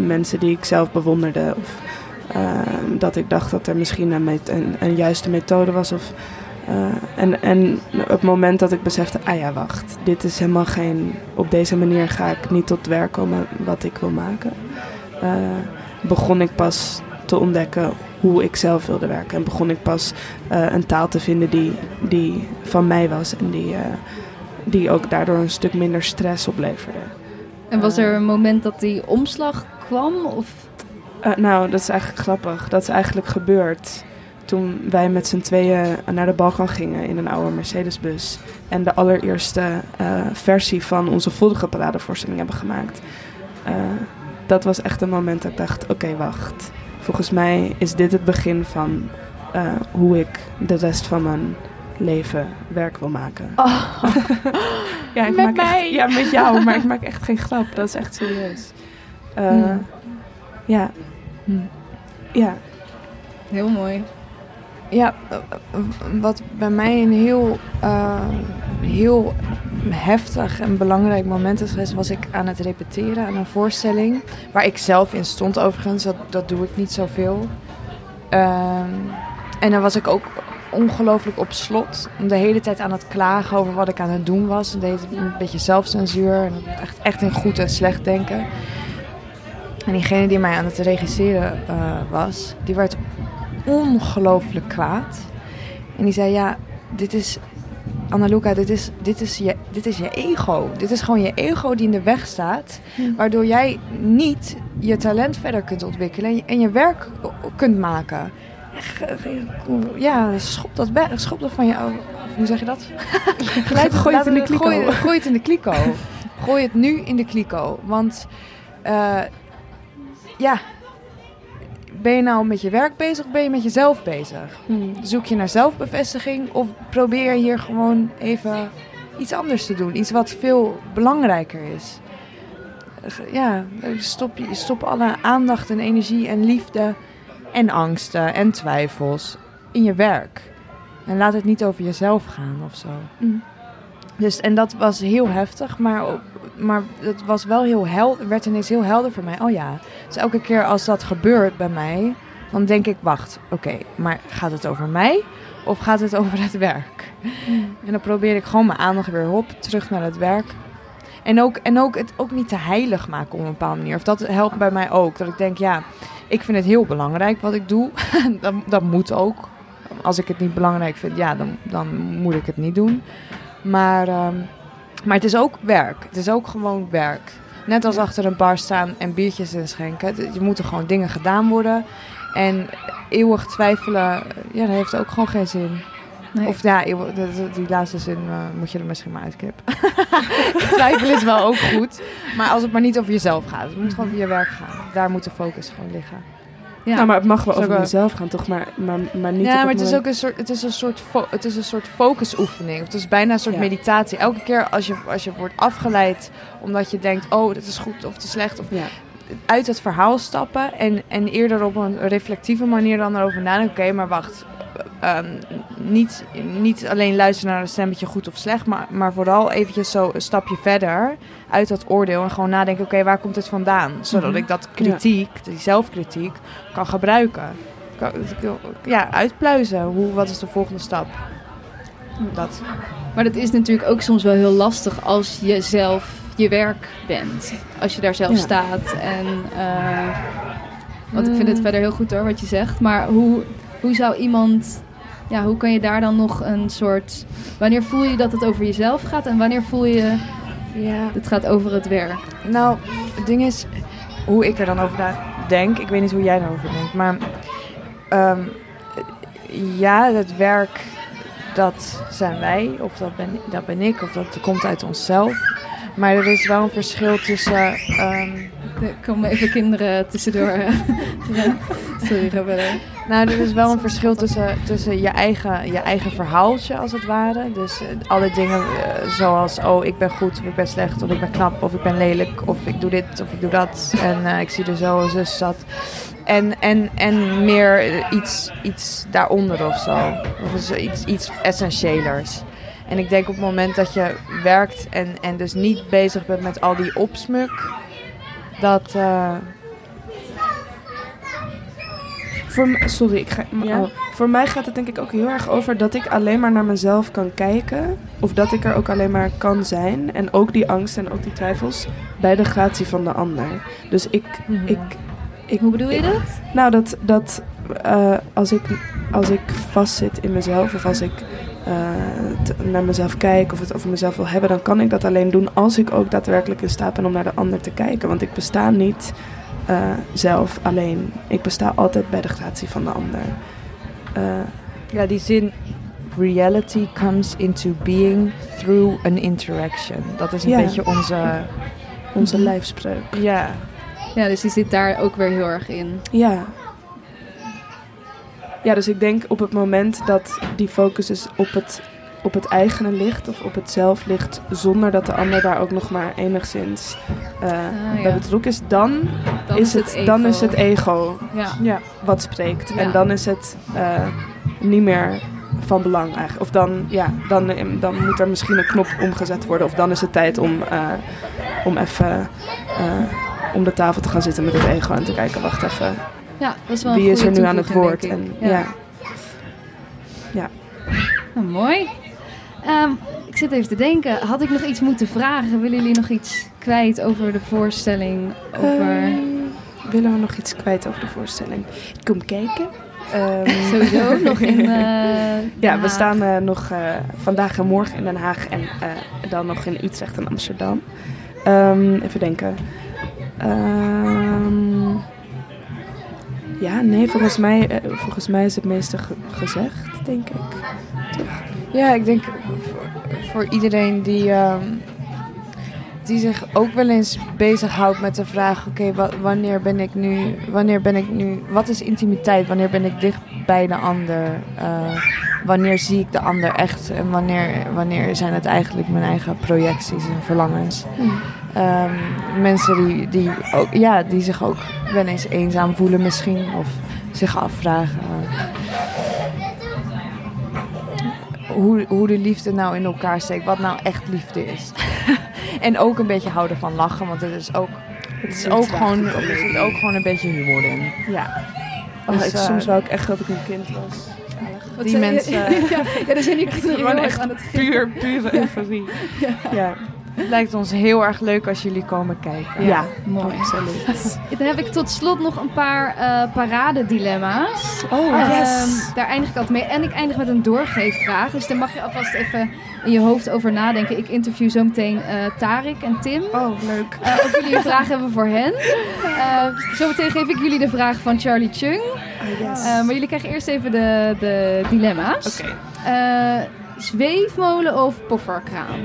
mensen die ik zelf bewonderde. Of dat ik dacht dat er misschien een, een, een juiste methode was. Of, eh, en, en op het moment dat ik besefte, ah ja, wacht, dit is helemaal geen. Op deze manier ga ik niet tot werk komen wat ik wil maken. eh, begon ik pas te ontdekken hoe ik zelf wilde werken. En begon ik pas eh, een taal te vinden die, die van mij was en die, die ook daardoor een stuk minder stress opleverde. En was er een moment dat die omslag kwam? Of nou, dat is eigenlijk grappig. Dat is eigenlijk gebeurd toen wij met z'n tweeën naar de Balkan gingen in een oude Mercedesbus. En de allereerste eh, versie van onze volgende paradevoorstelling hebben gemaakt. Eh, dat was echt een moment dat ik dacht, oké, wacht. Volgens mij is dit het begin van eh, hoe ik de rest van mijn leven werk wil maken. ja, ik Met maak echt- mij. ja, met jou, maar ik maak echt geen grap. Dat is echt serieus. Hmm. Ja, Hmm. ja. heel mooi. Ja, wat bij mij een heel, eh, heel heftig en belangrijk moment is geweest, was ik aan het repeteren aan een voorstelling. Waar ik zelf in stond overigens, dat, dat doe ik niet zoveel. Ehm, en dan was ik ook ongelooflijk op slot. De hele tijd aan het klagen over wat ik aan het doen was. Deed een beetje zelfcensuur. En echt, echt in goed en slecht denken. En diegene die mij aan het regisseren eh, was, die werd ongelooflijk kwaad. En die zei, ja, dit is... Annaluca, dit is, dit, is je, dit is je ego. Dit is gewoon je ego die in de weg staat. Waardoor jij niet je talent verder kunt ontwikkelen en je, werk kunt maken. Ja, schop dat, schop dat van je... Hoe zeg je dat? Gelijk, Gooi het in de kliko. Gooi, gooi het in de kliko. gooi het nu in de kliko. Want eh, ja, ben je nou met je werk bezig of ben je met jezelf bezig? Zoek je naar zelfbevestiging of probeer je hier gewoon even iets anders te doen? Iets wat veel belangrijker is. ja, stop, stop alle aandacht en energie en liefde en angsten en twijfels in je werk. En laat het niet over jezelf gaan of zo. Mm. Dus, en dat was heel heftig, maar, maar het was wel heel helder, werd ineens heel helder voor mij. Oh ja, dus elke keer als dat gebeurt bij mij, dan denk ik, wacht, oké, maar gaat het over mij of gaat het over het werk? En dan probeer ik gewoon mijn aandacht weer op, terug naar het werk. En ook, en ook het ook niet te heilig maken op een bepaalde manier. Of dat helpt bij mij ook. Dat ik denk, ja, ik vind het heel belangrijk wat ik doe. dat, dat moet ook. Als ik het niet belangrijk vind, ja, dan, dan moet ik het niet doen. Maar, ehm, maar het is ook werk. Het is ook gewoon werk. Net als achter een bar staan en biertjes inschenken. Je moeten gewoon dingen gedaan worden. En eeuwig twijfelen, ja, dat heeft ook gewoon geen zin. Nee. Of ja, die laatste zin eh, moet je er misschien maar uitknippen. Twijfelen is wel ook goed. Maar als het maar niet over jezelf gaat. Het moet gewoon over je werk gaan. Daar moet de focus gewoon liggen. Ja. Nou, maar het mag wel over wel- jezelf gaan, toch? Maar, maar, maar niet ja, op maar het is ook een soort, het is een soort, fo- het is een soort focusoefening. Het is bijna een soort Ja. meditatie. Elke keer als je, als je wordt afgeleid omdat je denkt, oh, dit is goed of te slecht. Of Ja. Uit het verhaal stappen en, en eerder op een reflectieve manier dan erover nadenken. Oké, maar wacht. Ehm, niet, niet alleen luisteren naar een stemmetje goed of slecht, maar, maar vooral eventjes zo een stapje verder uit dat oordeel en gewoon nadenken, oké, waar komt het vandaan? Zodat Mhm. ik dat kritiek, die zelfkritiek, kan gebruiken. Kan- Ja, uitpluizen. Hoe, wat is de volgende stap? Dat. Maar dat is natuurlijk ook soms wel heel lastig als je zelf je werk bent. Als je daar zelf Ja. staat. En, eh, want ik vind het Mm. verder heel goed hoor, wat je zegt. Maar hoe, hoe zou iemand... Ja, hoe kan je daar dan nog een soort... Wanneer voel je dat het over jezelf gaat? En wanneer voel je Ja. het gaat over het werk? Nou, het ding is, hoe ik er dan over denk, ik weet niet hoe jij erover denkt, maar ehm, ja, het werk, dat zijn wij, of dat ben, dat ben ik, of dat komt uit onszelf. Maar er is wel een verschil tussen. ehm, Er komen even kinderen tussendoor. eh, Sorry, verder. nou, er is wel een verschil tussen, tussen je, eigen, je eigen verhaaltje, als het ware. Dus eh, alle dingen eh, zoals: oh, ik ben goed, of ik ben slecht, of ik ben knap, of ik ben lelijk, of ik doe dit, of ik doe dat. En ik zie er zo, zus zat. En, en, en meer iets, iets daaronder of zo. Of iets, iets essentiëlers. En ik denk op het moment dat je werkt en, en dus niet bezig bent met al die opsmuk, dat. eh, Voor, sorry, ik ga, Ja? oh. voor mij gaat het denk ik ook heel erg over dat ik alleen maar naar mezelf kan kijken. Of dat ik er ook alleen maar kan zijn. En ook die angst en ook die twijfels bij de gratie van de ander. Dus ik, ik, ik Hoe bedoel je dat? Nou, dat, dat eh, als, ik, als ik vastzit in mezelf of als ik eh, t- naar mezelf kijk of het over mezelf wil hebben, dan kan ik dat alleen doen als ik ook daadwerkelijk in staat ben om naar de ander te kijken. Want ik besta niet eh, zelf alleen. Ik besta altijd bij de gratie van de ander. Eh, Ja, die zin. Reality comes into being through an interaction. Dat is een Ja. beetje onze. onze lijfspreuk. Ja. Ja, dus die zit daar ook weer heel erg in. Ja. Ja, dus ik denk op het moment dat die focus is op het, op het eigene ligt of op het zelf ligt, zonder dat de ander daar ook nog maar enigszins eh, ja. bij betrokken is, dan, Dan is, het, ego. dan is het ego Ja. Ja. wat spreekt. Ja. En dan is het eh, niet meer van belang eigenlijk. Of dan, ja, dan, eh, dan moet er misschien een knop omgezet worden. Of dan is het tijd om, eh, om even eh, om de tafel te gaan zitten met het ego en te kijken, wacht even, ja, dat is wel wie een is er nu aan het woord? En, ik. ja. Nou, mooi. Ehm, ik zit even te denken, had ik nog iets moeten vragen? Willen jullie nog iets kwijt over de voorstelling? Over... Ehm, willen we nog iets kwijt over de voorstelling? Ik kom kijken. Ehm, Sowieso nog in. eh, ja, we staan eh, nog eh, vandaag en morgen in Den Haag en dan nog in Utrecht en Amsterdam. Even denken. Ehm, ja, nee, volgens mij, eh, volgens mij is het meeste ge- gezegd, denk ik. Ja, ik denk voor, voor iedereen die, ehm, die zich ook wel eens bezighoudt met de vraag: oké, wa- wanneer ben ik nu, wanneer ben ik nu, wat is intimiteit? Wanneer ben ik dicht bij de ander? Eh, wanneer zie ik de ander echt? En wanneer, wanneer zijn het eigenlijk mijn eigen projecties en verlangens? Ehm, mensen die, die, ook, ja, die zich ook wel eens eenzaam voelen misschien. Of zich afvragen hoe, hoe de liefde nou in elkaar steekt. Wat nou echt liefde is. en ook een beetje houden van lachen. Want het is ook, het is ook, gewoon, er zit ook gewoon een beetje humor in. Ja. Oh, Dus, ik, eh, soms wou ik echt dat ik een kind was. Wat Die mensen- ja, ja, daar zijn jullie echt echt aan het Puur, pure euforie. Ja. Het lijkt ons heel erg leuk als jullie komen kijken. Ja, Mooi. absoluut. Dan heb ik tot slot nog een paar eh paradedilemma's. Oh, Ehm, yes. daar eindig ik altijd mee. En ik eindig met een doorgeefvraag. Dus daar mag je alvast even in je hoofd over nadenken. Ik interview zo meteen eh, Tarik en Tim. Oh, leuk. Eh, of jullie een vraag hebben voor hen. Eh, zometeen geef ik jullie de vraag van Charlie Chung. Oh, yes. Eh, maar jullie krijgen eerst even de, de dilemma's. Oké. Eh, zweefmolen of pofferkraam?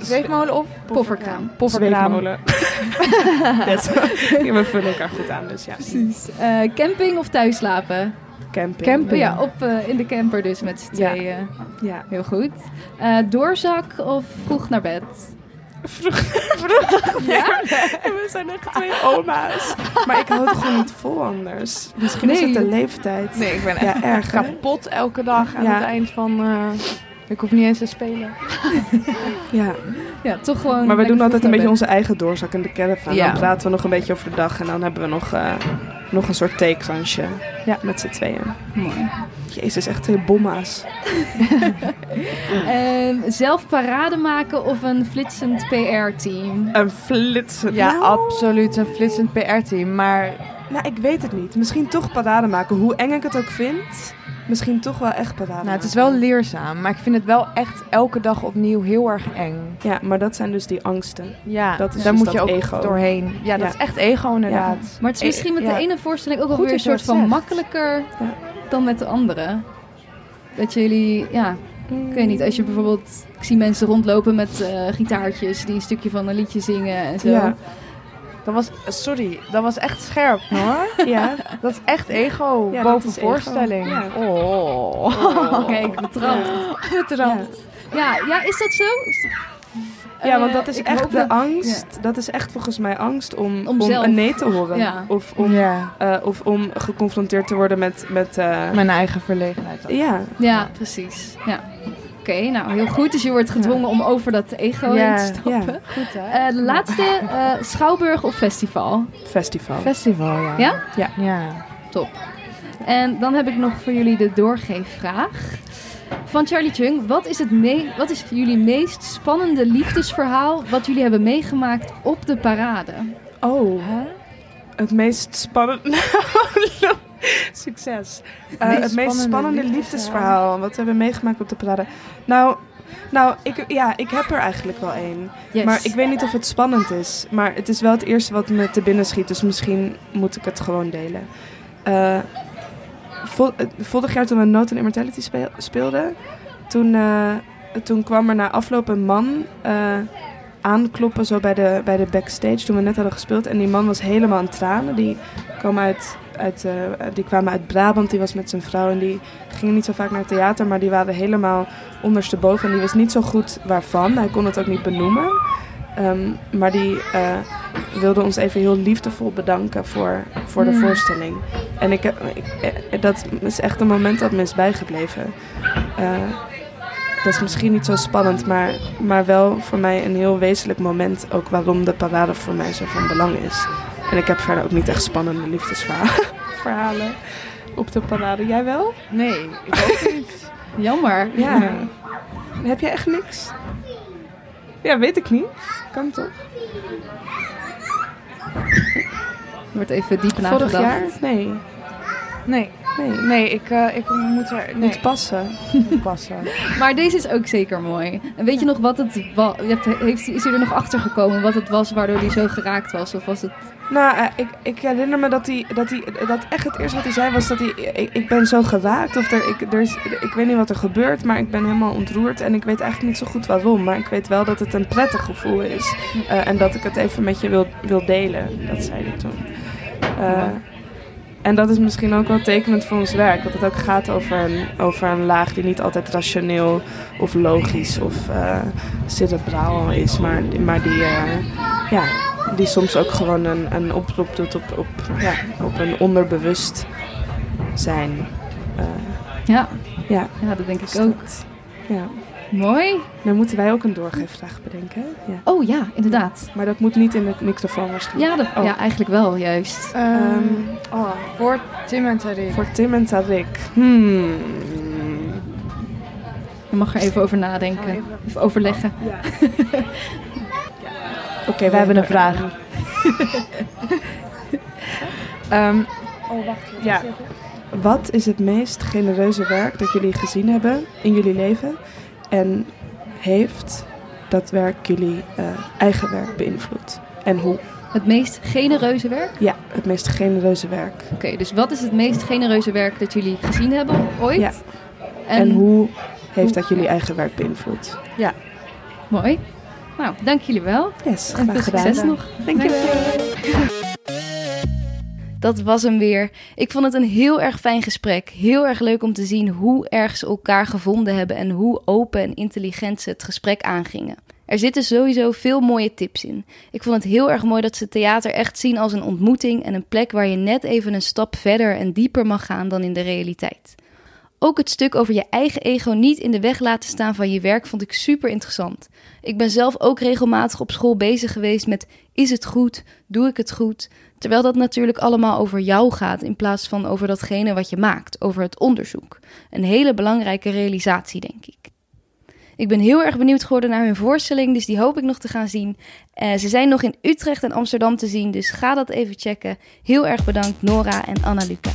Zweefmolen of Pofferkraam. pofferkraam? Zweefmolen. Ja, we vullen elkaar goed aan, dus ja. Precies. Eh, camping of thuislapen? Camping. Camping. Ja, op, eh, in de camper dus met z'n Ja. tweeën. Ja. Heel goed. Eh, doorzak of vroeg naar bed? Ja? We zijn echt twee oma's. Maar ik hou het gewoon niet vol anders. Misschien is het de leeftijd. Nee, ik ben echt Ja, erg. kapot elke dag aan Ja. het eind van... ik hoef niet eens te spelen. Ja. Ja, toch gewoon. Maar we doen altijd een beetje onze eigen doorzak in de caravan. Ja. Dan praten we nog een beetje over de dag en dan hebben we nog, eh, nog een soort theekransje. Ja, met z'n tweeën. Mooi. Jezus, echt twee bomma's. Ehm, zelf parade maken of een flitsend PR-team? Een flitsen. Ja, nou, absoluut. Een flitsend PR-team. Maar nou, ik weet het niet. Misschien toch parade maken. Hoe eng ik het ook vind. Misschien toch wel echt parade nou, het is wel leerzaam. Maar ik vind het wel echt elke dag opnieuw heel erg eng. Ja, maar dat zijn dus die angsten. Ja, Dat is daar dus moet je ook ego. doorheen. Ja, dat Ja. is echt ego inderdaad. Maar het is misschien met Ja. de ene voorstelling ook wel Goed weer een soort van zegt. makkelijker Ja. dan met de andere. Dat jullie, ja, ik weet niet, als je bijvoorbeeld, ik zie mensen rondlopen met eh, gitaartjes die een stukje van een liedje zingen en zo. Ja. Dat was, sorry, dat was echt scherp hoor. Ja. Dat is echt ego Ja, dat boven ego. voorstelling. Ja. Oh. Oh, kijk, betrapt. Betrapt. Ja, ja, is dat zo? Ja, want Eh, dat is echt de dat- angst. Dat is echt volgens mij angst om, Om een nee te horen. Ja. Of, om, Ja, eh, of om geconfronteerd te worden met... met eh, mijn eigen verlegenheid. ja. Ja, precies. Ja. Oké, nou heel goed. Dus je wordt gedwongen om over dat ego Ja, heen te stappen. ja. Goed hè? Eh, de laatste, eh, Schouwburg of festival? Festival. Festival, ja. Ja? Ja. Top. En dan heb ik nog voor jullie de doorgeefvraag. Van Charlie Chung, wat is, het me- wat is jullie meest spannende liefdesverhaal wat jullie hebben meegemaakt op de parade? Oh, het meest spannende... Succes. Eh, het meest spannende spannende liefdesverhaal. Wat we hebben meegemaakt op de parade. Nou, nou ik, ja, ik heb er eigenlijk wel één. Yes. Maar ik weet niet of het spannend is. Maar het is wel het eerste wat me te binnen schiet. Dus misschien moet ik het gewoon delen. Eh, vol- eh, vorig jaar toen we Note and Immortality speel- speelden... Toen, toen kwam er na afloop een man aankloppen zo bij de, bij de backstage toen we net hadden gespeeld. En die man was helemaal in tranen. Die, kwam uit, uit, eh, die kwamen uit Brabant, die was met zijn vrouw. En die gingen niet zo vaak naar het theater, maar die waren helemaal ondersteboven. En die wist niet zo goed waarvan. Hij kon het ook niet benoemen. Ehm, maar die eh, wilde ons even heel liefdevol bedanken voor, voor de voorstelling. En ik, eh, dat is echt een moment dat me is bijgebleven. Dat is misschien niet zo spannend, maar, maar wel voor mij een heel wezenlijk moment. Ook waarom de parade voor mij zo van belang is. En ik heb verder ook niet echt spannende liefdesverhalen op de parade. Jij wel? Nee, ik ook niet. Jammer. Ja. Heb jij echt niks? Ja, weet ik niet. Kan toch? Er wordt even diep Vorig nagedacht. jaar? Nee. Nee, Nee. nee ik, eh, ik moet er nee, Niet passen. niet passen. Maar deze is ook zeker mooi. En weet je nog wat het was? Heeft, is hij er nog achter gekomen wat het was waardoor hij zo geraakt was? Of was het... Nou, eh, ik, ik herinner me dat hij, dat hij, dat echt het eerste wat hij zei was dat hij, ik, ben zo geraakt. Of er, ik, er is, ik weet niet wat er gebeurt, maar ik ben helemaal ontroerd. En ik weet eigenlijk niet zo goed waarom. Maar ik weet wel dat het een prettig gevoel is. Eh, en dat ik het even met je wil, wil delen. Dat zei hij toen. Eh, En dat is misschien ook wel tekenend voor ons werk. Dat het ook gaat over een, over een laag die niet altijd rationeel of logisch of uh, cerebraal is. Maar, maar die, ja, die soms ook gewoon een, een oproep doet op, op, ja, op een onderbewust zijn. Uh, ja. Ja. ja, dat denk ik ook. Ja. Mooi. Dan moeten wij ook een doorgeefvraag bedenken. Ja. Oh ja, inderdaad. Maar dat moet niet in de microfoon waarschijnlijk. Ja, dat, oh. ja eigenlijk wel, juist. Um, oh, voor Tim en Tarik. Voor Tim en Tarik. Hmm. Je mag er even over nadenken. even. even. overleggen. Ja. Oké, okay, we hebben een vraag. um, oh, wacht. Ja. Wat is het meest genereuze werk dat jullie gezien hebben in jullie leven? En heeft dat werk jullie uh, eigen werk beïnvloed? En hoe? Het meest genereuze werk? Ja, het meest genereuze werk. Oké, okay, dus wat is het meest genereuze werk dat jullie gezien hebben ooit? Ja. En, en hoe heeft hoe? dat jullie eigen werk beïnvloed? Ja. Mooi. Nou, dank jullie wel. Yes, en veel succes nog. Dank je wel. Dat was hem weer. Ik vond het een heel erg fijn gesprek. Heel erg leuk om te zien hoe erg ze elkaar gevonden hebben en hoe open en intelligent ze het gesprek aangingen. Er zitten sowieso veel mooie tips in. Ik vond het heel erg mooi dat ze theater echt zien als een ontmoeting en een plek waar je net even een stap verder en dieper mag gaan dan in de realiteit. Ook het stuk over je eigen ego niet in de weg laten staan van je werk vond ik super interessant. Ik ben zelf ook regelmatig op school bezig geweest met: is het goed? Doe ik het goed? Terwijl dat natuurlijk allemaal over jou gaat in plaats van over datgene wat je maakt, over het onderzoek. Een hele belangrijke realisatie, denk ik. Ik ben heel erg benieuwd geworden naar hun voorstelling, dus die hoop ik nog te gaan zien. Uh, ze zijn nog in Utrecht en Amsterdam te zien, dus ga dat even checken. Heel erg bedankt Nora en Anna-Luca.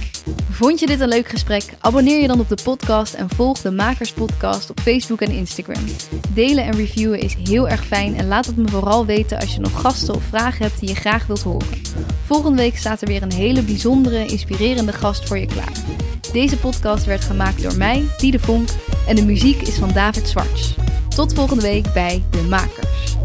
Vond je dit een leuk gesprek? Abonneer je dan op de podcast en volg de Makers Podcast op Facebook en Instagram. Delen en reviewen is heel erg fijn en laat het me vooral weten als je nog gasten of vragen hebt die je graag wilt horen. Volgende week staat er weer een hele bijzondere, inspirerende gast voor je klaar. Deze podcast werd gemaakt door mij, Diede Vonk, en de muziek is van David Zwarts. Tot volgende week bij De Makers.